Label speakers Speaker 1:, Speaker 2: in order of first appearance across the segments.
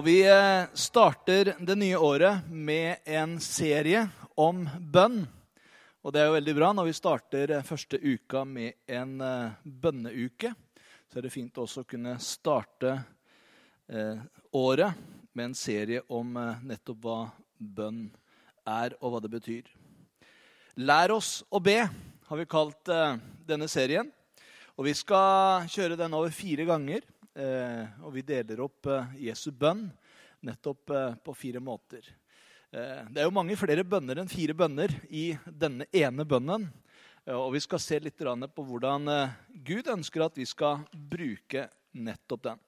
Speaker 1: Og vi eh, starter det nye året med en serie om bønn. Og det er jo veldig bra når vi starter eh, første uka med en eh, bønneuke. Så er det fint også å kunne starte året med en serie om nettopp hva bønn er, og hva det betyr. Lær oss å be, har vi kalt denne serien. Og vi skal kjøre den over fire ganger. Og vi deler opp Jesu bønn nettopp eh, på fire måter. Eh, det er jo mange flere bønner enn fire bønner i denne ene bønnen. Eh, og vi skal se litt på hvordan Gud ønsker at vi skal bruke nettopp den.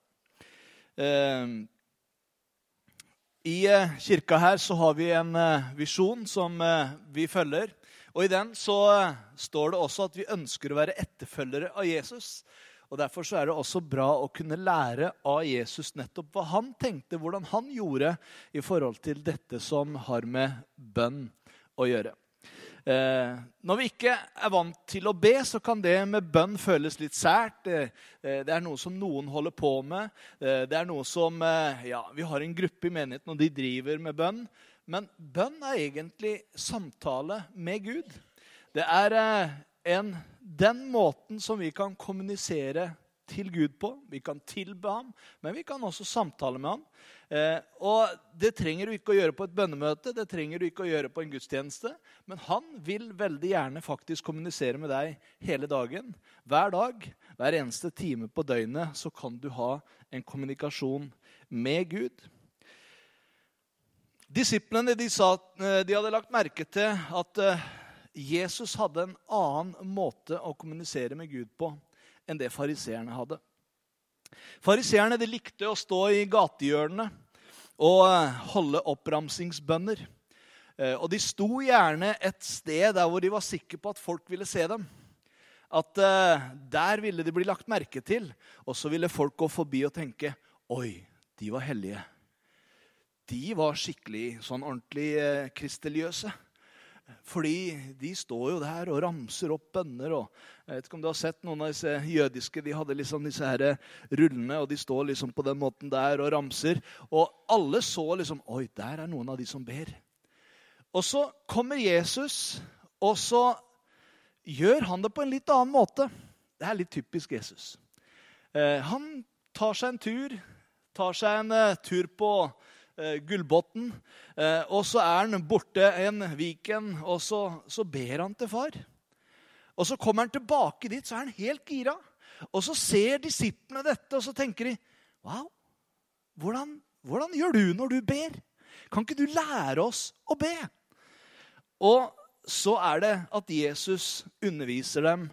Speaker 1: I kirka her så har vi en visjon som vi følger. Og i den så står det også at vi ønsker å være etterfølgere av Jesus. Og Derfor så er det også bra å kunne lære av Jesus nettopp hva han tenkte, hvordan han gjorde i forhold til dette som har med bønn å gjøre. Eh, når vi ikke er vant til å be, så kan det med bønn føles litt sært. Det, eh, det er noe som noen holder på med. Eh, det er noe som eh, Ja, vi har en gruppe i menigheten, og de driver med bønn. Men bønn er egentlig samtale med Gud. Det er eh, en, den måten som vi kan kommunisere til Gud på. Vi kan tilbe ham, men vi kan også samtale med ham. Eh, og Det trenger du ikke å gjøre på et bønnemøte, det trenger du ikke å gjøre på en gudstjeneste. Men han vil veldig gjerne faktisk kommunisere med deg hele dagen. Hver dag, hver eneste time på døgnet så kan du ha en kommunikasjon med Gud. Disiplene de, sa, eh, de hadde lagt merke til at eh, Jesus hadde en annen måte å kommunisere med Gud på enn det fariseerne hadde. Fariseerne likte å stå i gatehjørnene og eh, holde oppramsingsbønner. Eh, og de sto gjerne et sted der hvor de var sikre på at folk ville se dem. At uh, der ville de bli lagt merke til, og så ville folk gå forbi og tenke Oi, de var hellige. De var skikkelig sånn ordentlig kristeliøse. Fordi de står jo der og ramser opp bønner. og Jeg vet ikke om du har sett noen av disse jødiske. De hadde liksom disse her rullene, og de står liksom på den måten der og ramser. Og alle så liksom Oi, der er noen av de som ber. Og så kommer Jesus, og så gjør han det på en litt annen måte. Det er litt typisk Jesus. Eh, han tar seg en tur, tar seg en uh, tur på Gullbotn. Uh, og så er han borte en Viken, og så, så, ber han til far. Og så kommer han tilbake dit, så er han helt gira. Og så ser disiplene dette, og så tenker de Wow, hvordan, hvordan gjør du når du ber? Kan ikke du lære oss å be? Og så er det at Jesus underviser dem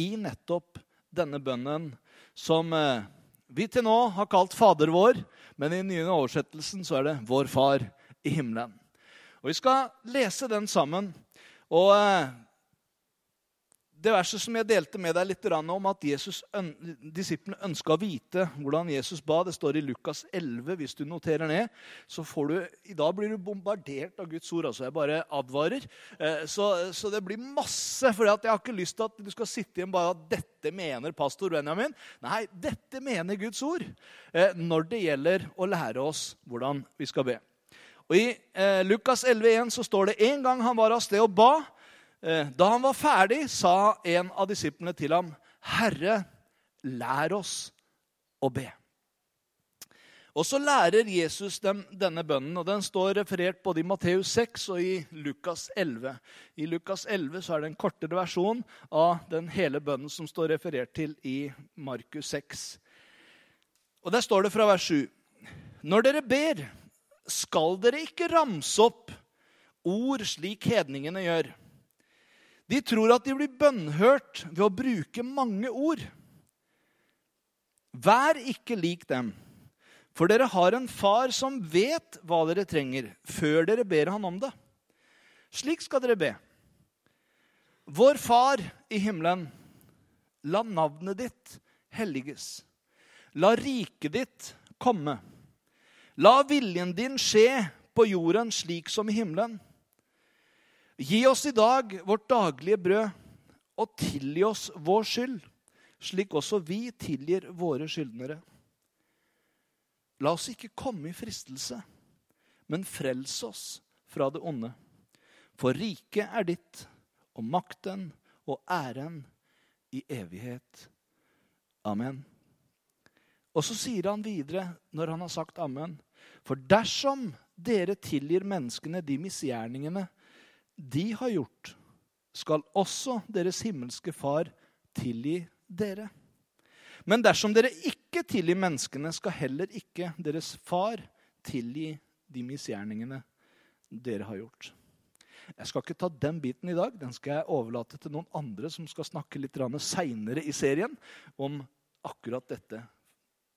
Speaker 1: i nettopp denne bønnen som eh, vi til nå har kalt Fader vår, men i den nye oversettelsen så er det Vår Far i himmelen. Og Vi skal lese den sammen. Og eh, det verset som jeg delte med deg litt om at Jesus, disiplene ønska å vite hvordan Jesus ba, det står i Lukas 11. Hvis du noterer ned, så får du, I dag blir du bombardert av Guds ord. altså Jeg bare advarer. Eh, så, så det blir masse. For jeg har ikke lyst til at du skal sitte igjen bare at dette mener pastor Benjamin. Nei, dette mener Guds ord eh, når det gjelder å lære oss hvordan vi skal be. Og I eh, Lukas 11,1 så står det en gang han var av sted og ba. Eh, da han var ferdig, sa en av disiplene til ham, 'Herre, lær oss å be'. Og Så lærer Jesus dem denne bønnen, og den står referert både i Matteus 6 og i Lukas 11. I Lukas 11 så er det en kortere versjon av den hele bønnen som står referert til i Markus 6. Og Der står det fra vers 7.: Når dere ber, skal dere ikke ramse opp ord slik hedningene gjør. De tror at de blir bønnhørt ved å bruke mange ord. Vær ikke lik dem, for dere har en far som vet hva dere trenger, før dere ber han om det. Slik skal dere be. Vår Far i himmelen. La navnet ditt helliges. La riket ditt komme. La viljen din skje på jorden slik som i himmelen. Gi oss i dag vårt daglige brød, og tilgi oss vår skyld, slik også vi tilgir våre skyldnere. La oss ikke komme i fristelse, men frels oss fra det onde. For riket er ditt, og makten og æren i evighet. Amen. Og så sier han videre, når han har sagt amen, for dersom dere tilgir menneskene de misgjerningene de har gjort, skal også deres himmelske Far tilgi dere. Men dersom dere ikke tilgir menneskene, skal heller ikke deres Far tilgi de misgjerningene dere har gjort. Jeg skal ikke ta den biten i dag. Den skal jeg overlate til noen andre som skal snakke litt seinere i serien om akkurat dette.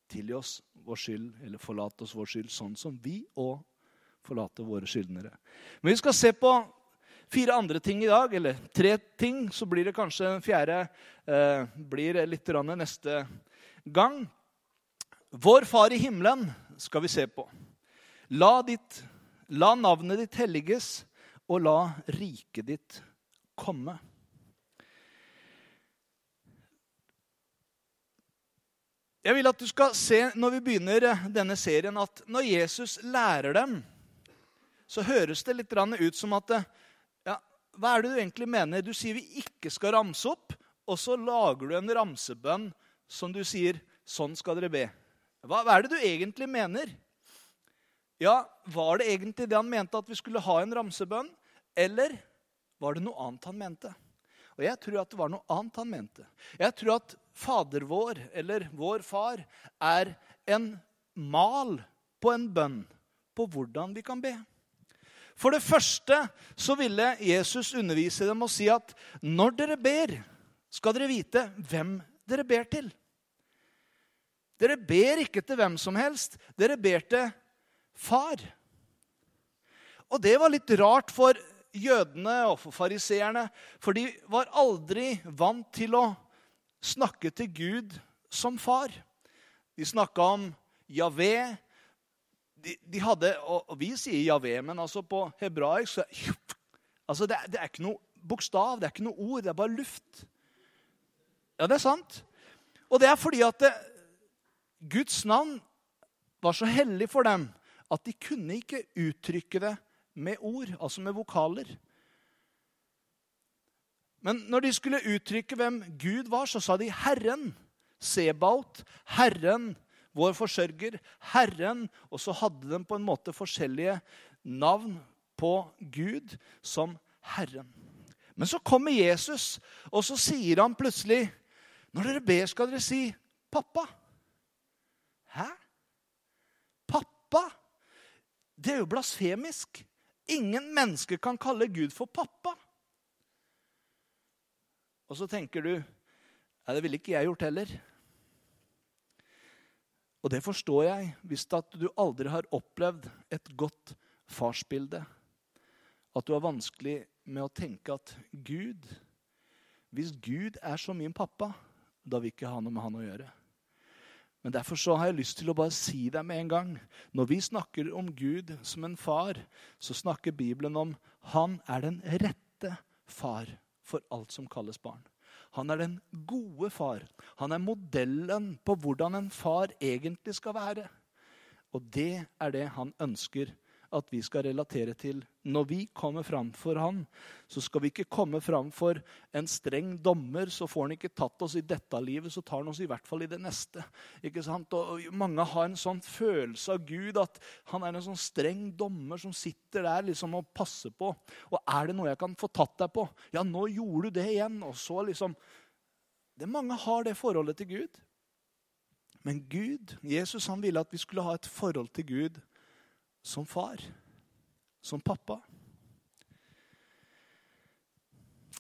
Speaker 1: Tilgi oss vår skyld, eller forlate oss vår skyld, sånn som vi òg forlater våre skyldnere. Men vi skal se på fire andre ting i dag, eller tre ting. Så blir det kanskje den fjerde eh, blir litt neste gang. Vår Far i himmelen skal vi se på. La, ditt, la navnet ditt helliges, og la riket ditt komme. Jeg vil at du skal se når vi begynner denne serien, at når Jesus lærer dem, så høres det litt ut som at ja, Hva er det du egentlig mener? Du sier vi ikke skal ramse opp, og så lager du en ramsebønn som du sier sånn skal dere be. Hva, hva er det du egentlig mener? Ja, Var det egentlig det han mente, at vi skulle ha en ramsebønn? Eller var det noe annet han mente? Og jeg tror at det var noe annet han mente. Jeg tror at Fader vår, eller vår far, er en mal på en bønn på hvordan vi kan be. For det første så ville Jesus undervise dem og si at når dere ber, skal dere vite hvem dere ber til. Dere ber ikke til hvem som helst. Dere ber til far. Og det var litt rart for jødene og for fariseerne, for de var aldri vant til å snakke til Gud som far. De snakka om Javé, de, de hadde, og, Vi sier Javé, men altså på hebraisk så, altså det, det, er ikke noe bokstav, det er ikke noe ord, det er bare luft. Ja, det er sant. Og det er fordi at det, Guds navn var så hellig for dem at de kunne ikke uttrykke det med ord, altså med vokaler. Men når de skulle uttrykke hvem Gud var, så sa de 'Herren'. Sebaot, Herren vår forsørger, Herren. Og så hadde de på en måte forskjellige navn på Gud som Herren. Men så kommer Jesus, og så sier han plutselig Når dere ber, skal dere si 'pappa'. Hæ? Pappa? Det er jo blasfemisk. Ingen mennesker kan kalle Gud for pappa. Og så tenker du Nei, det ville ikke jeg gjort heller. Og det forstår jeg hvis du aldri har opplevd et godt farsbilde. At du har vanskelig med å tenke at Gud Hvis Gud er som min pappa, da vil ikke ha noe med han å gjøre. Men derfor så har jeg lyst til å bare si deg med en gang. Når vi snakker om Gud som en far, så snakker Bibelen om han er den rette far for alt som kalles barn. Han er den gode far. Han er modellen på hvordan en far egentlig skal være. Og det er det han ønsker at vi skal relatere til. Når vi kommer fram for han, så skal vi ikke komme fram for en streng dommer. Så får han ikke tatt oss i dette livet, så tar han oss i hvert fall i det neste. Ikke sant? Og Mange har en sånn følelse av Gud at han er en sånn streng dommer som sitter der liksom og passer på. Og er det noe jeg kan få tatt deg på? Ja, nå gjorde du det igjen. Og så liksom det Mange har det forholdet til Gud. Men Gud, Jesus han ville at vi skulle ha et forhold til Gud som far, som pappa.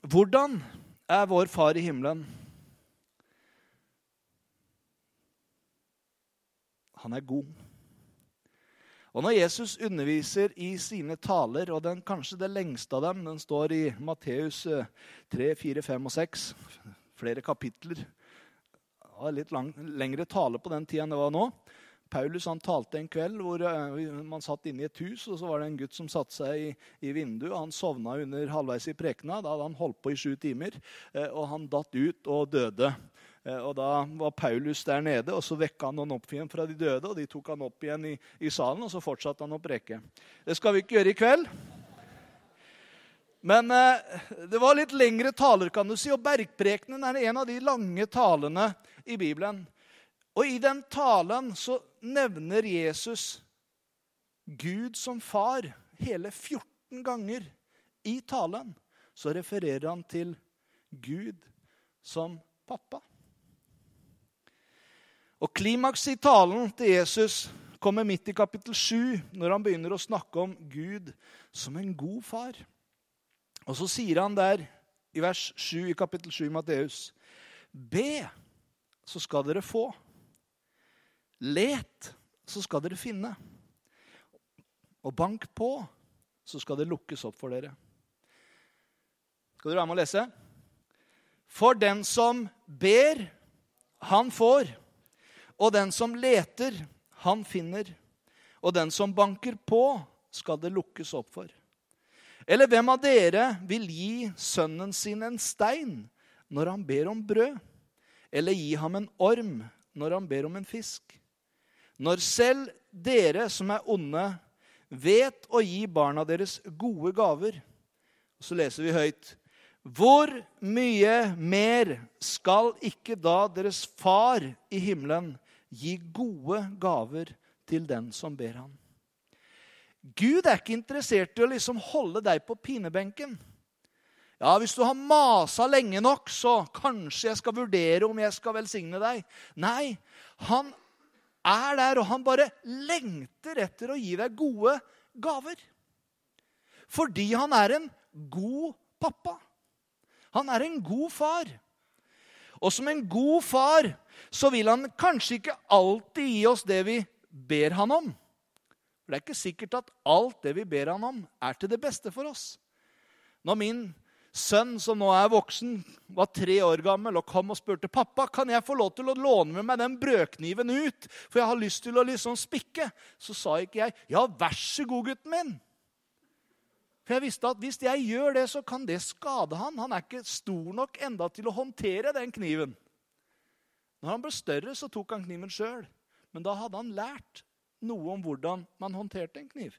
Speaker 1: Hvordan er vår far i himmelen? Han er god. Og når Jesus underviser i sine taler, og den, kanskje det lengste av dem, den står i Matteus 3, 4, 5 og 6, flere kapitler. Det var litt lang, lengre tale på den tida enn det var nå. Paulus han talte en kveld hvor uh, man satt inne i et hus, og så var det en gutt som satte seg i, i vinduet. Han sovna under halvveis i prekena. Da hadde han holdt på i sju timer, uh, og han datt ut og døde. Uh, og Da var Paulus der nede, og så vekka han noen opp igjen fra de døde. og De tok han opp igjen i, i salen, og så fortsatte han å preke. Det skal vi ikke gjøre i kveld. Men det var litt lengre taler, kan du si, og bergprekenen er en av de lange talene i Bibelen. Og i den talen så nevner Jesus Gud som far hele 14 ganger. I talen så refererer han til Gud som pappa. Og klimaks i talen til Jesus kommer midt i kapittel 7, når han begynner å snakke om Gud som en god far. Og så sier han der i vers 7 i kapittel 7 i Matteus.: Be, så skal dere få. Let, så skal dere finne. Og bank på, så skal det lukkes opp for dere. Skal dere være med å lese? For den som ber, han får. Og den som leter, han finner. Og den som banker på, skal det lukkes opp for. Eller hvem av dere vil gi sønnen sin en stein når han ber om brød? Eller gi ham en orm når han ber om en fisk? Når selv dere som er onde, vet å gi barna deres gode gaver Så leser vi høyt. Hvor mye mer skal ikke da deres far i himmelen gi gode gaver til den som ber ham? Gud er ikke interessert i å liksom holde deg på pinebenken. Ja, Hvis du har masa lenge nok, så kanskje jeg skal vurdere om jeg skal velsigne deg. Nei, han er der, og han bare lengter etter å gi deg gode gaver. Fordi han er en god pappa. Han er en god far. Og som en god far så vil han kanskje ikke alltid gi oss det vi ber han om. For Det er ikke sikkert at alt det vi ber han om, er til det beste for oss. Når min sønn, som nå er voksen, var tre år gammel og kom og spurte pappa, kan jeg få lov til å låne med meg den brødkniven ut, for jeg har lyst til å liksom spikke, så sa ikke jeg ja, vær så god, gutten min. For jeg visste at hvis jeg gjør det, så kan det skade han. Han er ikke stor nok enda til å håndtere den kniven. Når han ble større, så tok han kniven sjøl. Men da hadde han lært noe om hvordan man håndterte en kniv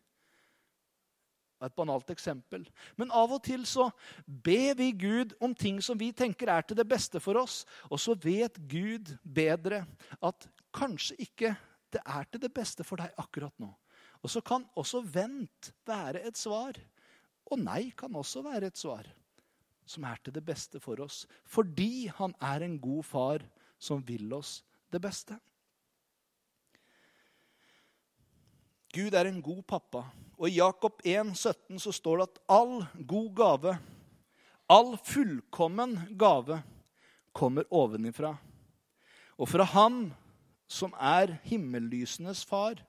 Speaker 1: et banalt eksempel. Men av og til så ber vi Gud om ting som vi tenker er til det beste for oss. Og så vet Gud bedre at kanskje ikke det er til det beste for deg akkurat nå. Og så kan også vent være et svar. Og nei kan også være et svar som er til det beste for oss. Fordi han er en god far som vil oss det beste. Gud er en god pappa. Og I Jakob 1, 17 så står det at all god gave, all fullkommen gave, kommer ovenifra. Og fra Han som er himmellysenes far.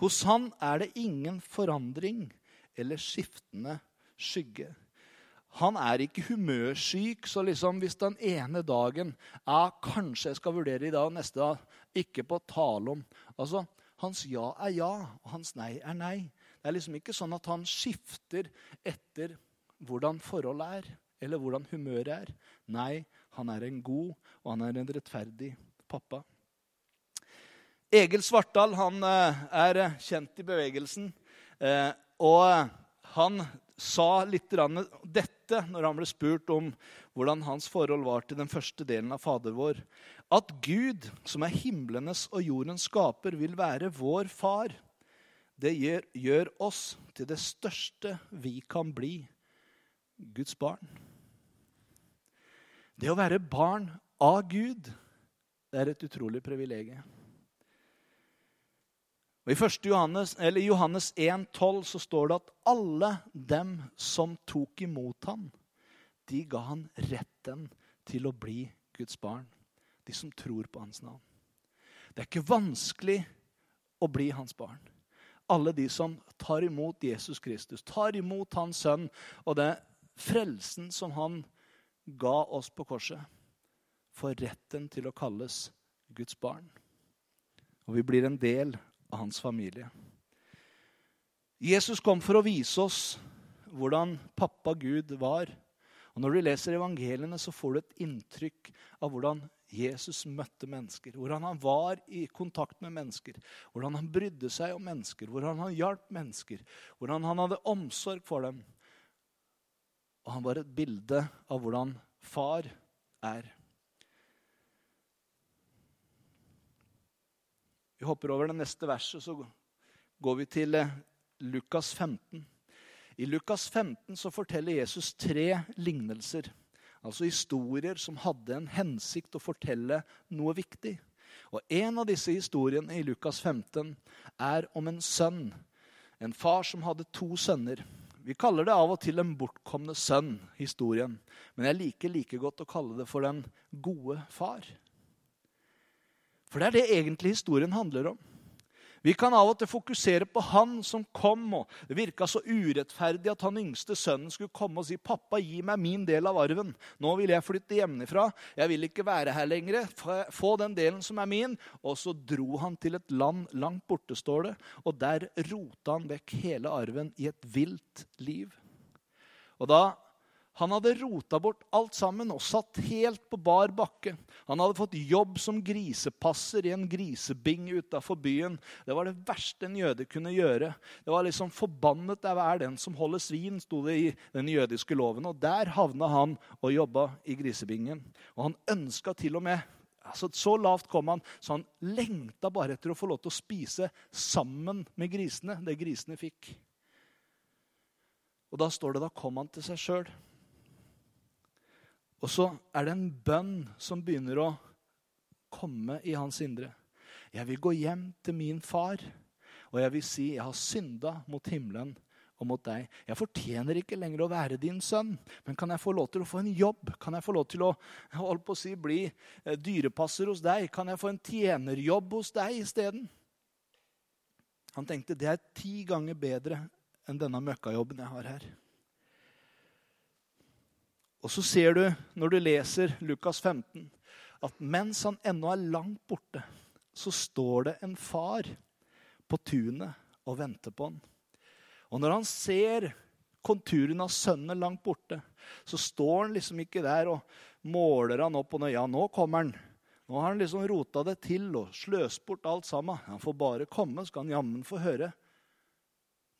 Speaker 1: Hos Han er det ingen forandring eller skiftende skygge. Han er ikke humørsyk, så liksom hvis den ene dagen ja, Kanskje jeg skal vurdere i dag, og neste dag ikke på tale om. Altså, hans ja er ja, og hans nei er nei. Det er liksom ikke sånn at han skifter etter hvordan forholdet er, eller hvordan humøret er. Nei, han er en god, og han er en rettferdig pappa. Egil Svartdal han eh, er kjent i bevegelsen. Eh, og han sa litt dette når han ble spurt om hvordan hans forhold var til den første delen av Fader vår. At Gud, som er himlenes og jordens skaper, vil være vår far, det gjør, gjør oss til det største vi kan bli Guds barn. Det å være barn av Gud, det er et utrolig privilegium. I 1. Johannes, eller Johannes 1,12 så står det at alle dem som tok imot ham, de ga han retten til å bli Guds barn. De som tror på hans navn. Det er ikke vanskelig å bli hans barn. Alle de som tar imot Jesus Kristus, tar imot hans sønn og det frelsen som han ga oss på korset, får retten til å kalles Guds barn. Og vi blir en del av hans familie. Jesus kom for å vise oss hvordan pappa Gud var. Og Når du leser evangeliene, så får du et inntrykk av hvordan Jesus møtte mennesker. Hvordan han var i kontakt med mennesker. Hvordan han brydde seg om mennesker. Hvordan han hjalp mennesker. Hvordan han hadde omsorg for dem. Og han var et bilde av hvordan far er. Vi hopper over det neste verset, så går vi til eh, Lukas 15. I Lukas 15 så forteller Jesus tre lignelser. Altså historier som hadde en hensikt å fortelle noe viktig. Og En av disse historiene i Lukas 15 er om en sønn. En far som hadde to sønner. Vi kaller det av og til en bortkomne sønn, historien. Men jeg liker like godt å kalle det for den gode far. For det er det egentlig historien handler om. Vi kan av og til fokusere på han som kom. og Det virka så urettferdig at han yngste sønnen skulle komme og si 'Pappa, gi meg min del av arven. Nå vil jeg flytte hjemmefra. Jeg vil ikke være her lenger. Få den delen som er min.' Og så dro han til et land langt borte, står det. Og der rota han vekk hele arven i et vilt liv. Og da han hadde rota bort alt sammen og satt helt på bar bakke. Han hadde fått jobb som grisepasser i en grisebing utafor byen. Det var det verste en jøde kunne gjøre. Det var liksom 'Forbannet er hver den som holder svin', sto det i den jødiske loven. Og Der havna han og jobba i grisebingen. Og han ønska til og med altså Så lavt kom han, så han lengta bare etter å få lov til å spise sammen med grisene, det grisene fikk. Og da står det da kom han til seg sjøl. Og så er det en bønn som begynner å komme i hans indre. Jeg vil gå hjem til min far, og jeg vil si jeg har synda mot himmelen og mot deg. Jeg fortjener ikke lenger å være din sønn, men kan jeg få lov til å få en jobb? Kan jeg få lov til å, å si, bli eh, dyrepasser hos deg? Kan jeg få en tjenerjobb hos deg isteden? Han tenkte det er ti ganger bedre enn denne møkkajobben jeg har her. Og så ser du, når du leser Lukas 15, at mens han ennå er langt borte, så står det en far på tunet og venter på han. Og når han ser konturen av sønnen langt borte, så står han liksom ikke der og måler han opp og nøye. ja, nå kommer han. Nå har han liksom rota det til og sløst bort alt sammen. Han får bare komme, så skal han jammen få høre.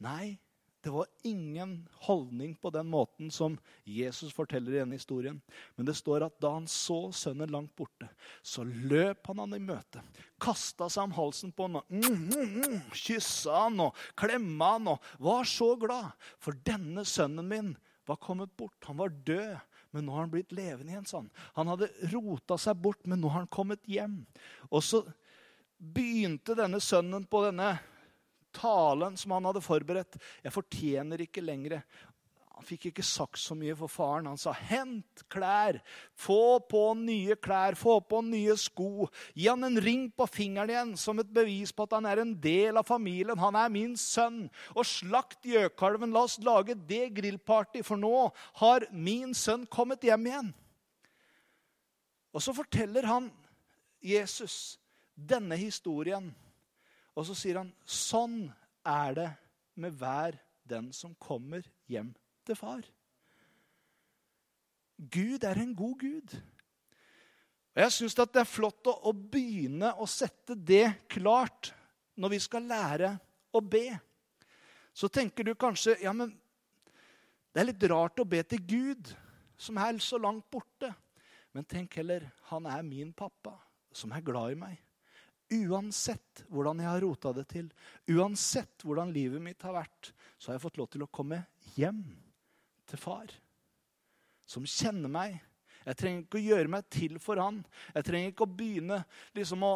Speaker 1: Nei, det var ingen holdning på den måten som Jesus forteller i denne historien. Men det står at da han så sønnen langt borte, så løp han han i møte. Kasta seg om halsen på han og mm, mm, mm, kyssa han og klemma han og var så glad. For denne sønnen min var kommet bort. Han var død, men nå har han blitt levende igjen. sånn. Han hadde rota seg bort, men nå har han kommet hjem. Og så begynte denne sønnen på denne talen som han hadde forberedt. Jeg fortjener ikke lenger. Han fikk ikke sagt så mye for faren. Han sa, 'Hent klær. Få på nye klær. Få på nye sko.' 'Gi han en ring på fingeren igjen som et bevis på at han er en del av familien.' 'Han er min sønn.' 'Og slakt gjøkalven. La oss lage det grillparty, for nå har min sønn kommet hjem igjen.' Og så forteller han Jesus denne historien og så sier han, sånn er det med hver den som kommer hjem til far. Gud er en god Gud. Og Jeg syns det er flott å, å, begynne å sette det klart når vi skal lære å be. Så tenker du kanskje ja, men det er litt rart å be til Gud, som er så langt borte. Men tenk heller han er min pappa, som er glad i meg. Uansett hvordan jeg har rota det til, uansett hvordan livet mitt har vært, så har jeg fått lov til å komme hjem til far, som kjenner meg. Jeg trenger ikke å gjøre meg til for han. Jeg trenger ikke å begynne liksom å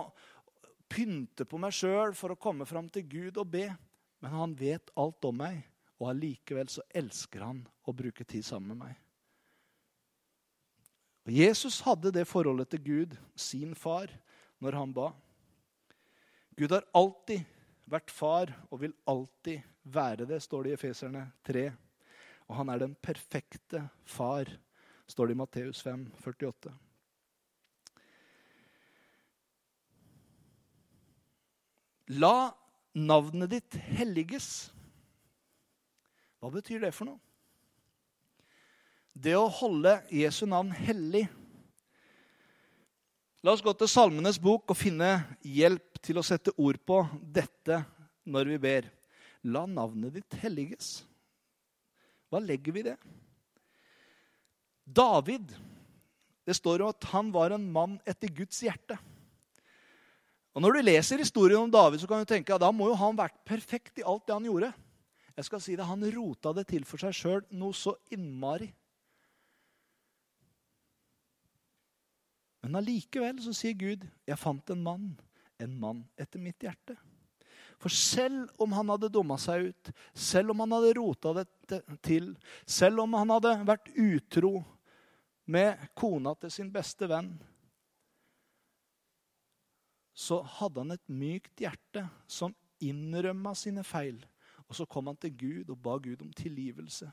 Speaker 1: pynte på meg sjøl for å komme fram til Gud og be. Men han vet alt om meg, og allikevel så elsker han å bruke tid sammen med meg. Og Jesus hadde det forholdet til Gud, sin far, når han ba. Gud har alltid vært far og vil alltid være det, står det i Efeserne 3. Og han er den perfekte far, står det i Matteus 5, 48. La navnet ditt helliges. Hva betyr det for noe? Det å holde Jesu navn hellig. La oss gå til Salmenes bok og finne hjelp til å sette ord på dette når vi ber. La navnet ditt helliges. Hva legger vi i det? David, det står jo at han var en mann etter Guds hjerte. Og Når du leser historien om David, så kan du tenke at da må jo han vært perfekt i alt det han gjorde. Jeg skal si det, Han rota det til for seg sjøl noe så innmari. Men allikevel så sier Gud, 'Jeg fant en mann, en mann etter mitt hjerte'. For selv om han hadde dumma seg ut, selv om han hadde rota det til, selv om han hadde vært utro med kona til sin beste venn, så hadde han et mykt hjerte som innrømma sine feil. Og så kom han til Gud og ba Gud om tilgivelse.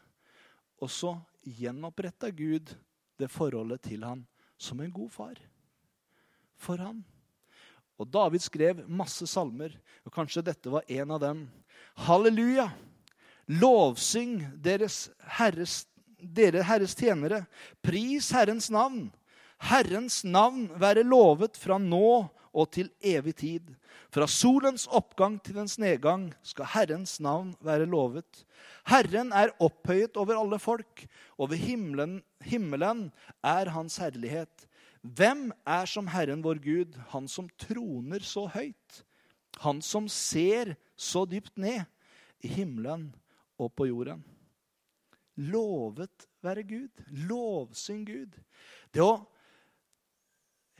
Speaker 1: Og så gjenoppretta Gud det forholdet til han som en god far for han. Og David skrev masse salmer, og kanskje dette var en av dem. Halleluja! Lovsyng deres herres, dere Herres tjenere. Pris Herrens navn. Herrens navn være lovet fra nå og til evig tid. Fra solens oppgang til dens nedgang skal Herrens navn være lovet. Herren er opphøyet over alle folk. Over himmelen, himmelen er hans herlighet. Hvem er som Herren vår Gud, han som troner så høyt? Han som ser så dypt ned i himmelen og på jorden. Lovet være Gud. Lovsyng Gud. Det å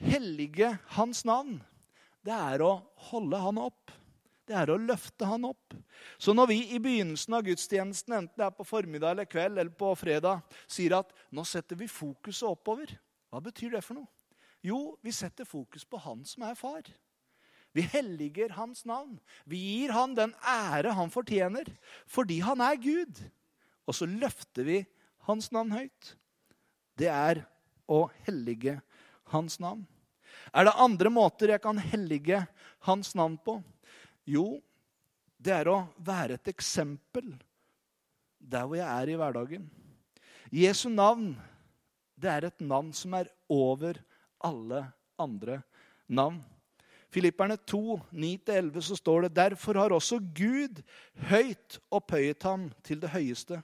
Speaker 1: hellige hans navn, det er å holde han opp. Det er å løfte han opp. Så når vi i begynnelsen av gudstjenesten, enten det er på formiddag eller kveld eller på fredag, sier at nå setter vi fokuset oppover, hva betyr det for noe? Jo, vi setter fokus på han som er far. Vi helliger hans navn. Vi gir han den ære han fortjener, fordi han er Gud. Og så løfter vi hans navn høyt. Det er å hellige hans navn. Er det andre måter jeg kan hellige hans navn på? Jo, det er å være et eksempel der hvor jeg er i hverdagen. Jesu navn, det er et navn som er over alle andre navn. Filipperne 2, 9-11 så står det derfor har også Gud høyt opphøyet ham til det høyeste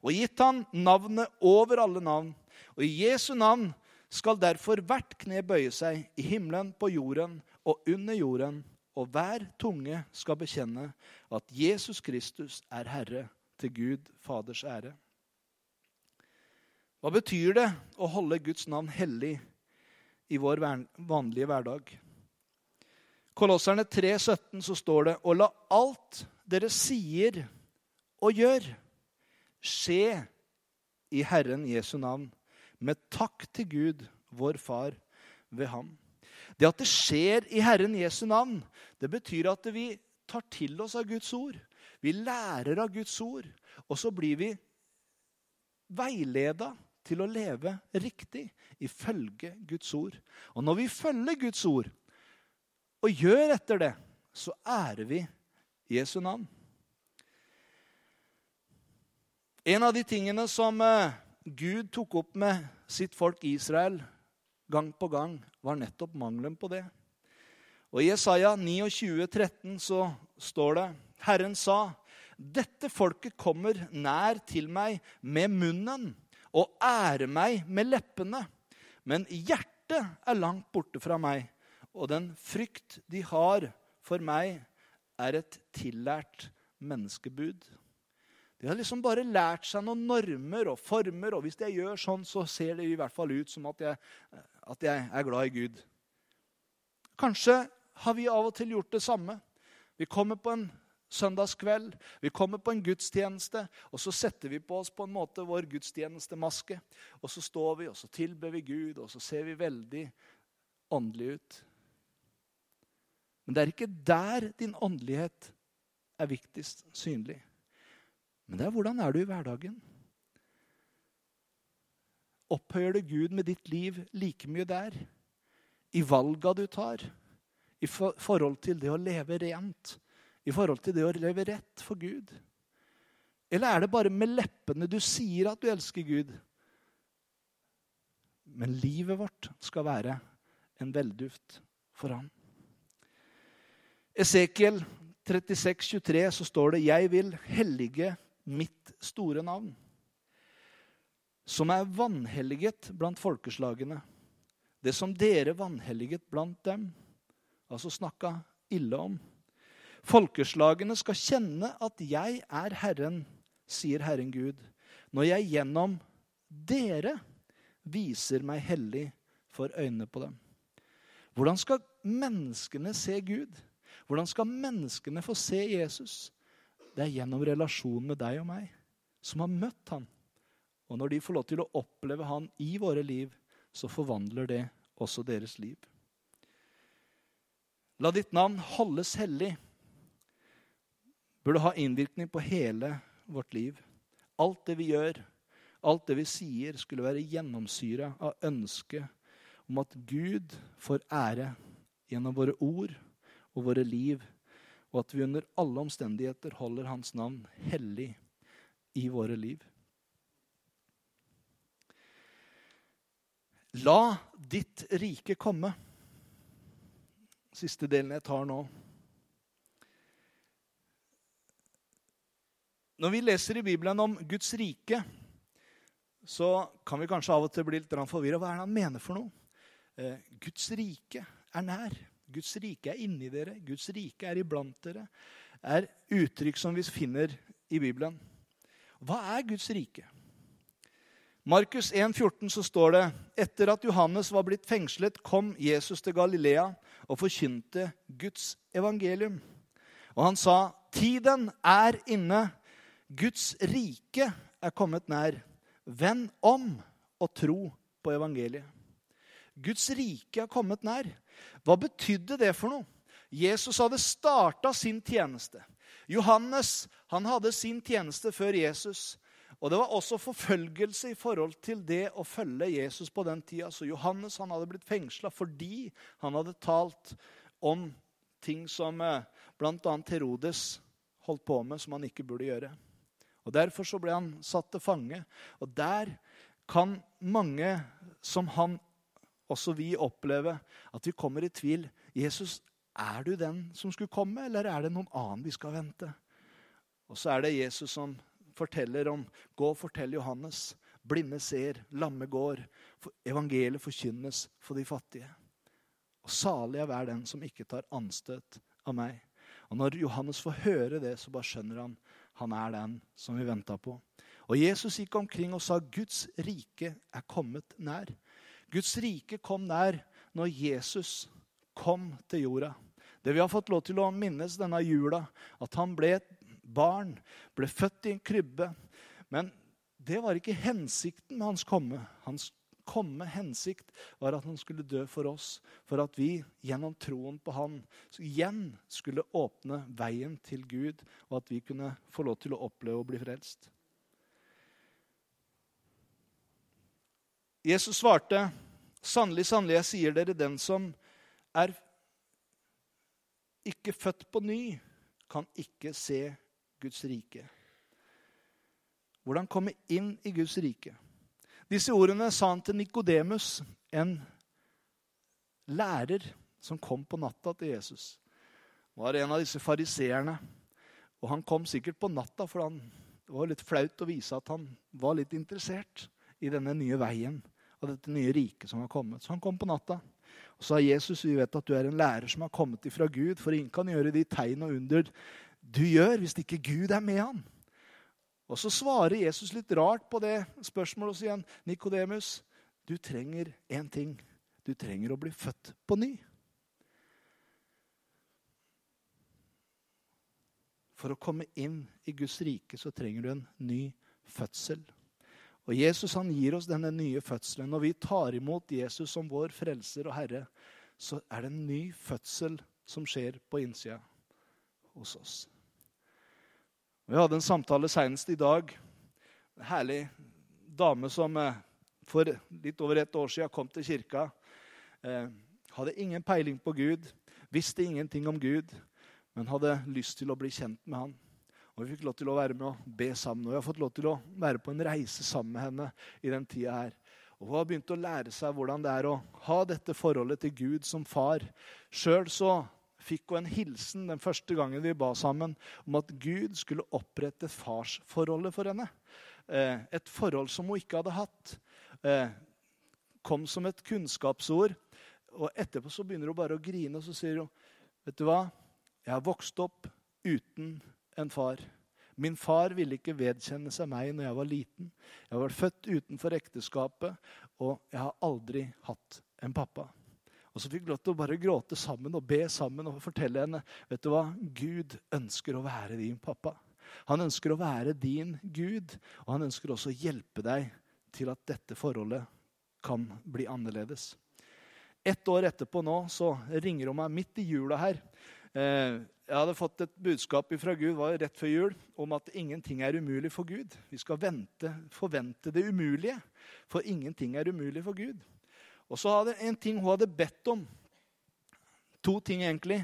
Speaker 1: og gitt ham navnet over alle navn. Og i Jesu navn skal derfor hvert kne bøye seg, i himmelen, på jorden og under jorden, og hver tunge skal bekjenne at Jesus Kristus er Herre, til Gud Faders ære. Hva betyr det å holde Guds navn hellig i vår vanlige hverdag? Kolosserne 3,17 så står det Og la alt dere sier og gjør, skje i Herren Jesu navn med takk til Gud, vår Far, ved ham. Det at det skjer i Herren Jesu navn, det betyr at vi tar til oss av Guds ord. Vi lærer av Guds ord, og så blir vi veileda til å leve riktig ifølge Guds ord. Og når vi følger Guds ord og gjør etter det, så ærer vi Jesu navn. En av de tingene som eh, Gud tok opp med sitt folk Israel gang på gang, var nettopp mangelen på det. Og I Jesaja 29, 13 så står det Herren sa, dette folket kommer nær til meg med munnen og ærer meg med leppene, men hjertet er langt borte fra meg, og den frykt de har for meg, er et tillært menneskebud. De har liksom bare lært seg noen normer og former, og hvis jeg gjør sånn, så ser det i hvert fall ut som at jeg, at jeg er glad i Gud. Kanskje har vi av og til gjort det samme. Vi kommer på en søndagskveld, vi kommer på en gudstjeneste, og så setter vi på oss på en måte vår gudstjenestemaske. Og så står vi, og så tilber vi Gud, og så ser vi veldig åndelig ut. Men det er ikke der din åndelighet er viktigst synlig. Men det er hvordan er du i hverdagen? Opphøyer du Gud med ditt liv like mye der? I valga du tar? I forhold til det å leve rent? I forhold til det å leve rett for Gud? Eller er det bare med leppene du sier at du elsker Gud? Men livet vårt skal være en velduft for ham. Esekiel 36, 23, så står det 'Jeg vil hellige mitt store navn', som er vanhelliget blant folkeslagene, det som dere vanhelliget blant dem, altså snakka ille om. Folkeslagene skal kjenne at jeg er Herren, sier Herren Gud, når jeg gjennom dere viser meg hellig for øynene på dem. Hvordan skal menneskene se Gud? Hvordan skal menneskene få se Jesus? Det er gjennom relasjonen med deg og meg, som har møtt han. Og når de får lov til å oppleve han i våre liv, så forvandler det også deres liv. La ditt navn holdes hellig. Burde ha innvirkning på hele vårt liv. Alt det vi gjør, alt det vi sier, skulle være gjennomsyra av ønsket om at Gud får ære gjennom våre ord og våre liv, og at vi under alle omstendigheter holder Hans navn hellig i våre liv. La ditt rike komme. Siste delen jeg tar nå. Når vi leser i Bibelen om Guds rike, så kan vi kanskje av og til bli litt forvirra. Hva er det han mener for noe? Eh, Guds rike er nær. Guds rike er inni dere. Guds rike er iblant dere. er uttrykk som vi finner i Bibelen. Hva er Guds rike? Markus 1,14 så står det etter at Johannes var blitt fengslet, kom Jesus til Galilea og forkynte Guds evangelium. Og han sa, 'Tiden er inne. Guds rike er kommet nær. Vend om og tro på evangeliet.' Guds rike er kommet nær. Hva betydde det for noe? Jesus hadde starta sin tjeneste. Johannes han hadde sin tjeneste før Jesus. Og Det var også forfølgelse i forhold til det å følge Jesus på den tida. Så Johannes han hadde blitt fengsla fordi han hadde talt om ting som eh, bl.a. Herodes holdt på med, som han ikke burde gjøre. Og Derfor så ble han satt til fange. Og der kan mange som han også vi oppleve at vi kommer i tvil. Jesus, er du den som skulle komme, eller er det noen annen vi skal vente? Og så er det Jesus som forteller om Gå og fortell Johannes. Blinde ser, lamme går. Evangeliet forkynnes for de fattige. Og salig er hver den som ikke tar anstøt av meg. Og Når Johannes får høre det, så bare skjønner han han er den som vi venta på. Og Jesus gikk omkring og sa Guds rike er kommet nær. Guds rike kom nær når Jesus kom til jorda. Det vi har fått lov til å minnes denne jula, at han ble et barn, ble født i en krybbe. Men det var ikke hensikten med hans komme. Hans komme hensikt var at han skulle dø for oss, for at vi gjennom troen på han igjen skulle åpne veien til Gud, og at vi kunne få lov til å oppleve å bli frelst. Jesus svarte, 'Sannelig, sannelig, jeg sier dere, den som er ikke født på ny, kan ikke se Guds rike.' Hvordan komme inn i Guds rike? Disse ordene sa han til Nikodemus, en lærer som kom på natta til Jesus. Han var en av disse fariseerne. Og han kom sikkert på natta, for han, det var litt flaut å vise at han var litt interessert i denne nye veien og dette nye riket som har kommet. Så han kom på natta. Og sa Jesus, vi vet at du er en lærer som har kommet ifra Gud, for ingen kan gjøre de tegn og under du gjør, hvis ikke Gud er med han. Og så svarer Jesus litt rart på det spørsmålet og sier han, Nikodemus, du trenger én ting. Du trenger å bli født på ny. For å komme inn i Guds rike så trenger du en ny fødsel. Og Jesus han gir oss denne nye fødselen. Når vi tar imot Jesus som vår frelser og herre, så er det en ny fødsel som skjer på innsida hos oss. Vi hadde en samtale senest i dag. En herlig dame som eh, for litt over et år siden kom til kirka. Eh, hadde ingen peiling på Gud, visste ingenting om Gud, men hadde lyst til å bli kjent med han. Og Vi fikk lov til å være med og be sammen. Og vi har fått lov til å være på en reise sammen med henne i den tida her. Og Hun har begynt å lære seg hvordan det er å ha dette forholdet til Gud som far. Sjøl så fikk hun en hilsen den første gangen vi ba sammen, om at Gud skulle opprette farsforholdet for henne. Eh, et forhold som hun ikke hadde hatt. Eh, kom som et kunnskapsord. Og etterpå så begynner hun bare å grine, og så sier hun, 'Vet du hva? Jeg har vokst opp uten en far.' Min far ville ikke vedkjenne seg meg når jeg var liten. Jeg var født utenfor ekteskapet, og jeg har aldri hatt en pappa. Og så fikk vi lov til å bare gråte sammen og be sammen og fortelle henne vet du hva? Gud ønsker å være din pappa. Han ønsker å være din Gud, og han ønsker også å hjelpe deg til at dette forholdet kan bli annerledes. Ett år etterpå nå så ringer hun meg midt i jula her. Eh, jeg hadde fått et budskap fra Gud var rett før jul, om at ingenting er umulig for Gud. Vi skal vente, forvente det umulige, for ingenting er umulig for Gud. Og så hadde en ting hun hadde bedt om. To ting, egentlig.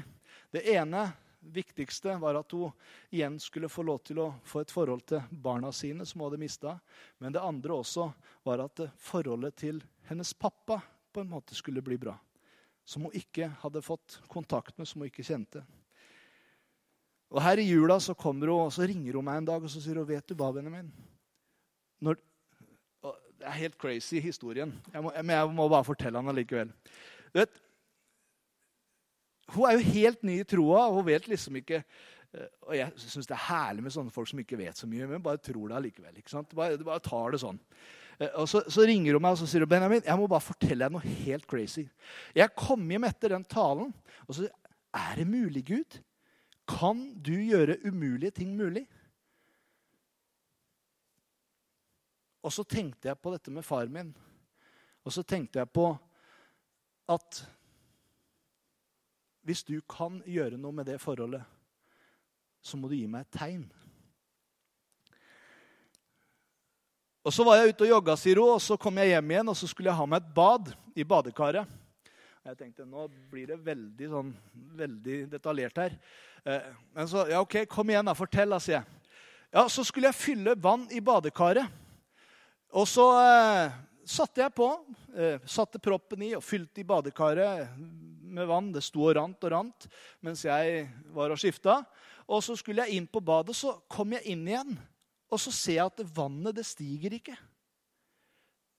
Speaker 1: Det ene, viktigste, var at hun igjen skulle få lov til å få et forhold til barna sine, som hun hadde mista. Men det andre også var at forholdet til hennes pappa på en måte skulle bli bra. Som hun ikke hadde fått kontakt med, som hun ikke kjente. Og Her i jula så kommer hun, og så ringer hun meg en dag og så sier hun, 'Vet du hva, Benjamin?' Når, det er helt crazy, historien. Jeg må, men jeg må bare fortelle han allikevel. Vet, hun er jo helt ny i troa, og hun vet liksom ikke eh, Og jeg syns det er herlig med sånne folk som ikke vet så mye, men bare tror det allikevel. ikke sant? Bare, bare tar det sånn. Eh, og så, så, ringer hun meg og så sier hun, Benjamin, jeg må bare fortelle deg noe helt crazy. Jeg kom hjem etter den talen, og så Er det mulig, Gud? Kan du gjøre umulige ting mulig? Og så tenkte jeg på dette med far min. Og så tenkte jeg på at hvis du kan gjøre noe med det forholdet, så må du gi meg et tegn. Og Så var jeg ute og jogga, hun, og så kom jeg hjem igjen og så skulle jeg ha meg et bad i badekaret. Jeg tenkte nå blir det veldig, sånn, veldig detaljert her. Eh, men så ja, ok, kom igjen, da, fortell, da, sier jeg. Ja, Så skulle jeg fylle vann i badekaret. Og så eh, satte jeg på, eh, satte proppen i og fylte i badekaret med vann. Det sto og rant og rant mens jeg var og skifta. Og så skulle jeg inn på badet, så kom jeg inn igjen. Og så ser jeg at vannet det stiger ikke.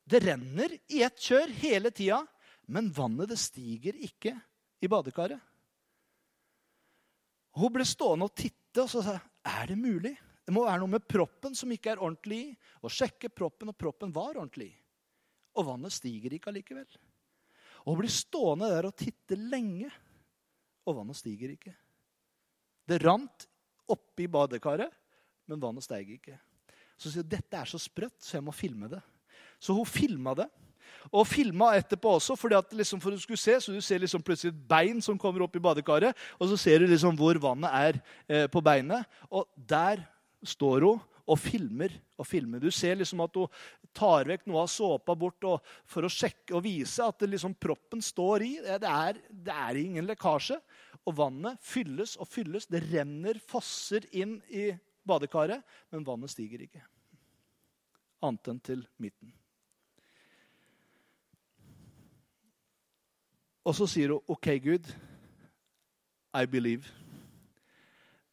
Speaker 1: Det renner i ett kjør hele tida, men vannet det stiger ikke i badekaret. Hun ble stående og titte, og så sa jeg, er det mulig? Det må være noe med proppen som ikke er ordentlig i. Og sjekke proppen, og proppen var ordentlig i. Og vannet stiger ikke allikevel. Og blir stående der og titte lenge, og vannet stiger ikke. Det rant oppi badekaret, men vannet steig ikke. Så sier hun dette er så sprøtt, så jeg må filme det. Så hun filma det. Og filma etterpå også, fordi at liksom for du skulle se, så du ser liksom plutselig et bein som kommer opp i badekaret. Og så ser du liksom hvor vannet er eh, på beinet. Og der står hun og filmer og filmer. Du ser liksom at hun tar vekk noe av såpa bort for å sjekke og vise at liksom proppen står i. Det er, det er, ingen lekkasje. Og vannet fylles og fylles. Det renner, fosser inn i badekaret, men vannet stiger ikke. Annet enn til midten. Og så sier hun, 'OK, Gud, I believe'.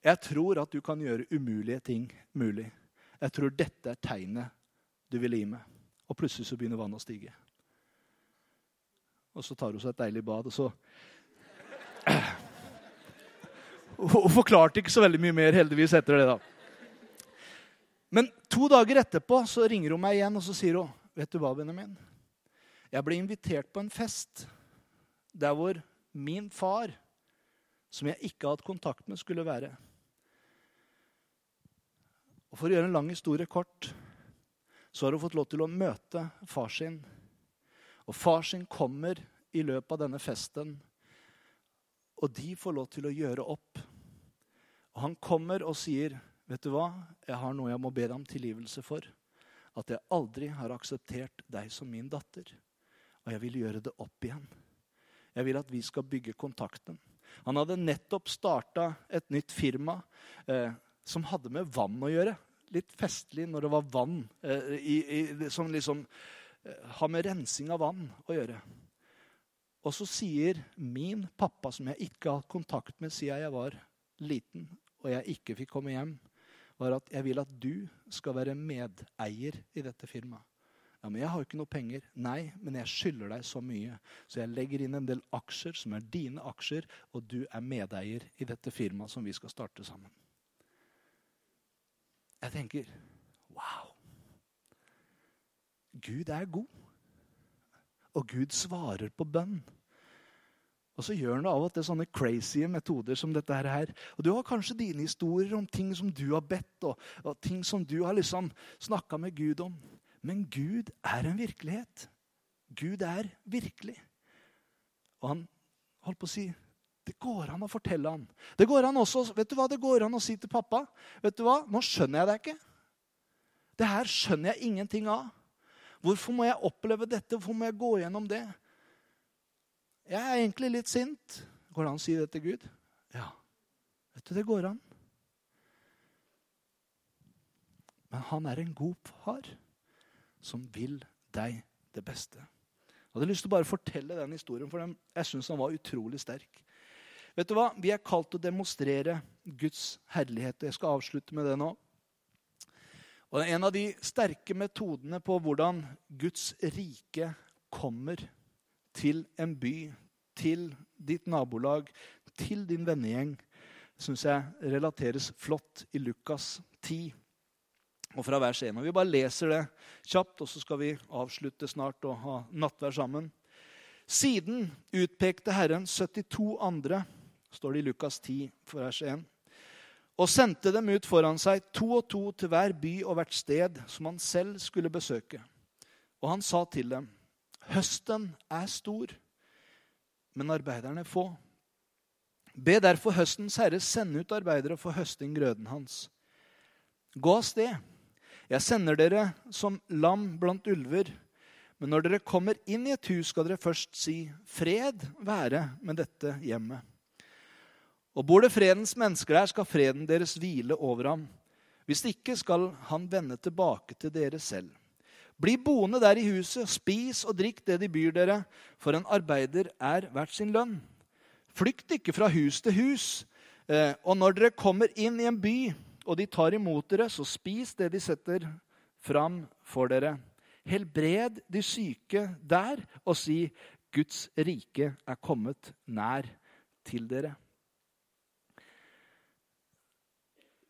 Speaker 1: Jeg tror at du kan gjøre umulige ting mulig. Jeg tror dette er tegnet du vil gi meg. Og plutselig så begynner vannet å stige. Og så tar hun seg et deilig bad, og så Hun forklarte ikke så veldig mye mer heldigvis etter det. da. Men to dager etterpå så ringer hun meg igjen og så sier hun, 'Vet du hva, Benjamin? Jeg ble invitert på en fest der hvor min far, som jeg ikke har hatt kontakt med, skulle være.' Og For å gjøre en lang historie kort så har hun fått lov til å møte far sin. Og far sin kommer i løpet av denne festen, og de får lov til å gjøre opp. Og Han kommer og sier, vet du hva? Jeg har noe jeg må be deg om tilgivelse for. At jeg aldri har akseptert deg som min datter. Og jeg vil gjøre det opp igjen. Jeg vil at vi skal bygge kontakten. Han hadde nettopp starta et nytt firma eh, som hadde med vann å gjøre. Litt festlig når det var vann eh, i, i, som liksom eh, har med rensing av vann å gjøre. Og så sier min pappa, som jeg ikke har hatt kontakt med siden jeg var liten, og jeg ikke fikk komme hjem, var at jeg vil at du skal være medeier i dette firmaet. Ja, men jeg har jo ikke noe penger. Nei, men jeg skylder deg så mye. Så jeg legger inn en del aksjer som er dine aksjer, og du er medeier i dette firmaet som vi skal starte sammen. Jeg tenker wow. Gud er god. Og Gud svarer på bønn. Og så gjør han av og til sånne crazy metoder som dette her. Og Du har kanskje dine historier om ting som du har bedt, og, og ting som du har liksom snakka med Gud om. Men Gud er en virkelighet. Gud er virkelig. Og han holdt på å si det går an å fortelle han. Det går an også, vet du hva det går an å si til pappa? Vet du hva? Nå skjønner jeg deg ikke. Det her skjønner jeg ingenting av. Hvorfor må jeg oppleve dette? Hvorfor må jeg gå gjennom det? Jeg er egentlig litt sint. Går det an å si det til Gud? Ja. Vet du, det går an. Men han er en god far som vil deg det beste. Jeg hadde lyst til å bare fortelle den historien, for jeg syns han var utrolig sterk. Vet du hva? Vi er kalt til å demonstrere Guds herlighet. Jeg skal avslutte med det nå. Og En av de sterke metodene på hvordan Guds rike kommer til en by, til ditt nabolag, til din vennegjeng, syns jeg relateres flott i Lukas 10 og fra vers 1. Og Vi bare leser det kjapt, og så skal vi avslutte snart og ha nattvær sammen. Siden utpekte Herren 72 andre, står det i Lukas 10, vers 1, og sendte dem ut foran seg, to og to til hver by og hvert sted som han selv skulle besøke. Og han sa til dem, høsten er stor, men arbeiderne få. Be derfor høstens herre sende ut arbeidere for høsting grøden hans. Gå av sted jeg sender dere som lam blant ulver. Men når dere kommer inn i et hus, skal dere først si, 'Fred være med dette hjemmet'. Og bor det fredens mennesker der, skal freden deres hvile over ham. Hvis ikke skal han vende tilbake til dere selv. Bli boende der i huset, spis og drikk det de byr dere, for en arbeider er verdt sin lønn. Flykt ikke fra hus til hus. Eh, og når dere kommer inn i en by, og de tar imot dere, så spis det de setter fram for dere. Helbred de syke der, og si Guds rike er kommet nær til dere.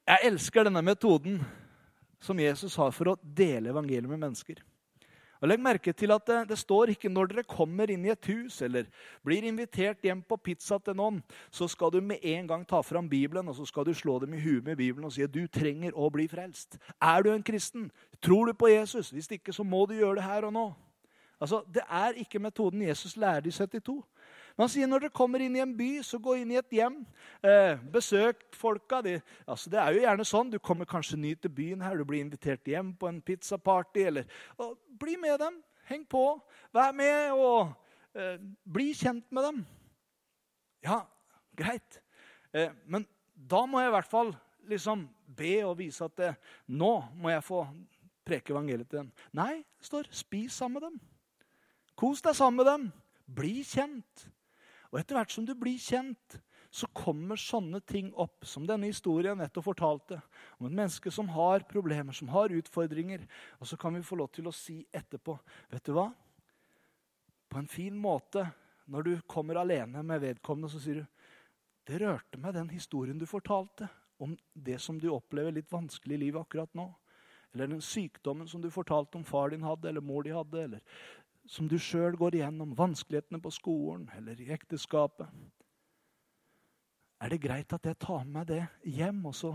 Speaker 1: Jeg elsker denne metoden som Jesus har for å dele evangeliet med mennesker. Og Legg merke til at det, det, står ikke når dere kommer inn i et hus eller blir invitert hjem på pizza til noen, så skal du med en gang ta fram Bibelen og så skal du slå dem i huet med Bibelen og si at du trenger å bli frelst. Er du en kristen? Tror du på Jesus? Hvis ikke, så må du gjøre det her og nå. Altså, Det er ikke metoden Jesus lærer de 72. Men han sier når dere kommer inn i en by, så gå inn i et hjem. Eh, besøk folka. De, altså, det er jo gjerne sånn. Du kommer kanskje ny til byen her, du blir invitert hjem på en pizzaparty. Eller, og bli med dem. Heng på. Vær med og eh, bli kjent med dem. Ja, greit. Eh, men da må jeg i hvert fall liksom be og vise at det, nå må jeg få preke evangeliet til dem. Nei, det står spis sammen med dem. Kos deg sammen med dem. Bli kjent. Og etter hvert som du blir kjent, så kommer sånne ting opp, som denne historien nettopp fortalte. Om et menneske som har problemer, som har utfordringer. Og så kan vi få lov til å si etterpå Vet du hva? På en fin måte, når du kommer alene med vedkommende, så sier du Det rørte meg, den historien du fortalte om det som du opplever litt vanskelig i livet akkurat nå. Eller den sykdommen som du fortalte om far din hadde, eller mor de hadde. Eller som du sjøl går igjennom, vanskelighetene på skolen eller i ekteskapet. Er det greit at jeg tar med meg det hjem, og så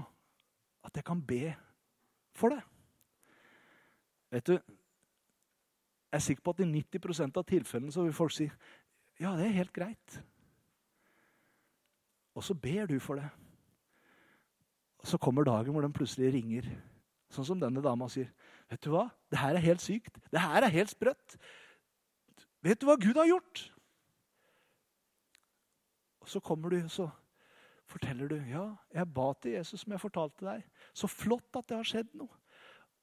Speaker 1: at jeg kan be for det? Vet du, Jeg er sikker på at i 90% av tilfellene så vil folk si ja, det er helt greit. Og så ber du for det. Og så kommer dagen hvor den plutselig ringer. Sånn som denne dama sier. 'Vet du hva? Det her er helt sykt. Det her er helt sprøtt. Vet du hva Gud har gjort?' Og så kommer du, så forteller du. 'Ja, jeg ba til Jesus som jeg fortalte deg.' 'Så flott at det har skjedd noe.'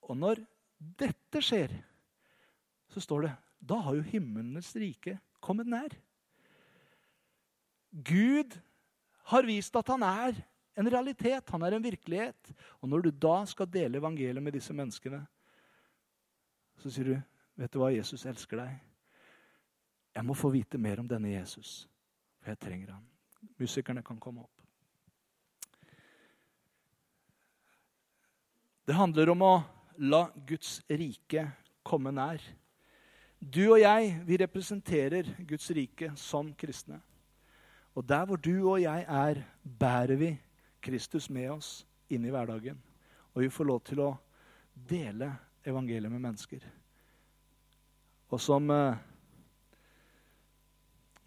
Speaker 1: Og når dette skjer, så står det da har jo himmelens rike kommet nær. Gud har vist at han er en realitet, han er en virkelighet. Og når du da skal dele evangeliet med disse menneskene, så sier du, 'Vet du hva, Jesus elsker deg.' Jeg må få vite mer om denne Jesus, for jeg trenger han. Musikerne kan komme opp. Det handler om å la Guds rike komme nær. Du og jeg, vi representerer Guds rike som kristne. Og der hvor du og jeg er, bærer vi Kristus med oss inn i hverdagen. Og vi får lov til å dele evangeliet med mennesker. Og som eh,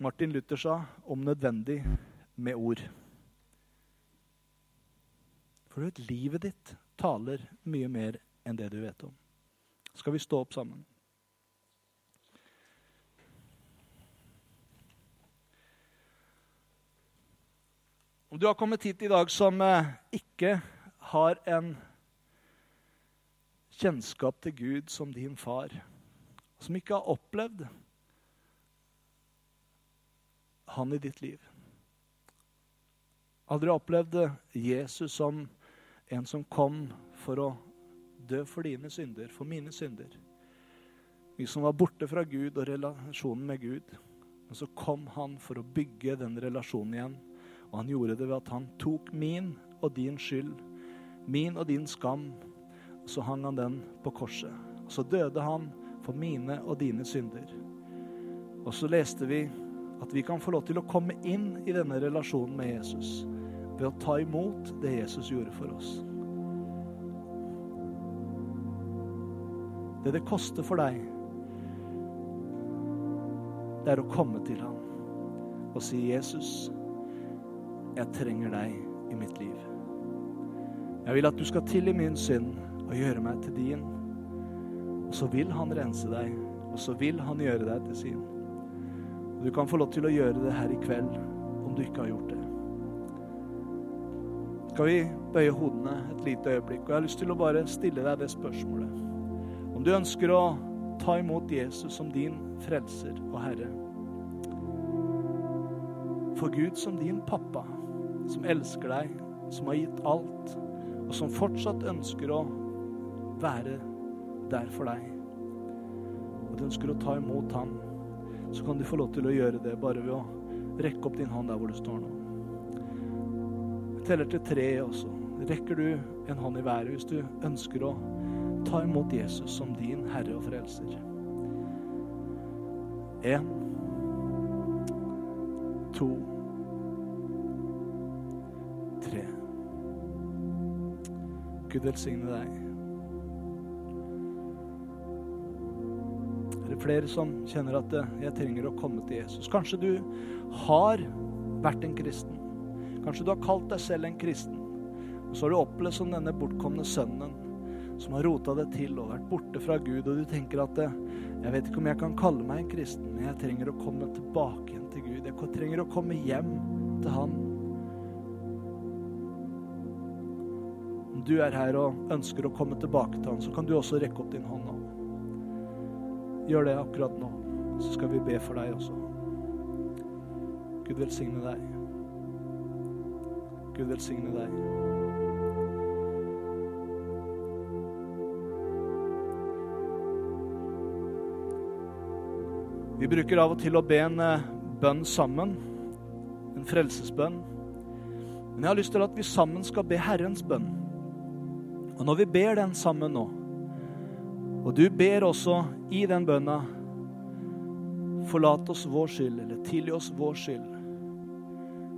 Speaker 1: Martin Luther sa, om nødvendig med ord. For du vet, livet ditt taler mye mer enn det du vet om. Skal vi stå opp sammen? Om du har kommet hit i dag som eh, ikke har en kjennskap til Gud som din far, som ikke har opplevd han i ditt liv Aldri opplevd Jesus som en som kom for å dø for dine synder, for mine synder. Vi som var borte fra Gud og relasjonen med Gud. Men så kom han for å bygge den relasjonen igjen og han gjorde det ved at han tok min og din skyld, min og din skam, og så hang han den på korset. Og så døde han for mine og dine synder. Og så leste vi at vi kan få lov til å komme inn i denne relasjonen med Jesus ved å ta imot det Jesus gjorde for oss. Det det koster for deg, det er å komme til ham og si, 'Jesus, jeg trenger deg i mitt liv. Jeg vil at du skal til i min synd og gjøre meg til din. Og så vil han rense deg, og så vil han gjøre deg til sin. Du kan få lov til å gjøre det her i kveld om du ikke har gjort det. Skal vi bøye hodene et lite øyeblikk? Og jeg har lyst til å bare stille deg det spørsmålet. Om du ønsker å ta imot Jesus som din frelser og herre. For Gud som din pappa som elsker deg, som har gitt alt, og som fortsatt ønsker å være der for deg. Og du ønsker å ta imot ham, så kan du få lov til å gjøre det bare ved å rekke opp din hånd der hvor du står nå. Jeg teller til tre også. Rekker du en hånd i været hvis du ønsker å ta imot Jesus som din Herre og Frelser? Én, to tre. Gud velsigne deg. Er flere som kjenner at jeg trenger å komme til Jesus? Kanskje du har vært en kristen. Kanskje du har kalt deg selv en kristen. Og så har du opplevd som denne bortkomne sønnen som har rota det til og vært borte fra Gud, og du tenker at jeg vet ikke om jeg kan kalle meg en kristen, men jeg trenger å komme tilbake igjen til Gud. Jeg trenger å komme hjem til Han. Om du er her og ønsker å komme tilbake til han, så kan du også rekke opp din hånd nå. Gjør det akkurat nå, så skal vi be for deg også. Gud velsigne deg. Gud velsigne deg. Vi bruker av og til å be en eh, bønn sammen, en frelsesbønn. Men jeg har lyst til at vi sammen skal be Herrens bønn. Og når vi ber den sammen nå, og du ber også i den bønna Forlat oss vår skyld, eller tilgi oss vår skyld.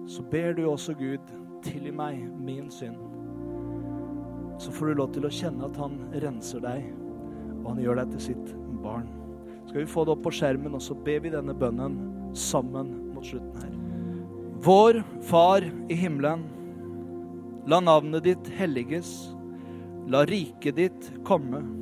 Speaker 1: Så ber du også Gud, tilgi meg min synd. Så får du lov til å kjenne at han renser deg, og han gjør deg til sitt barn. Skal vi få det opp på skjermen, og så ber vi denne bønnen sammen mot slutten her. Vår Far i himmelen. La navnet ditt helliges. La riket ditt komme.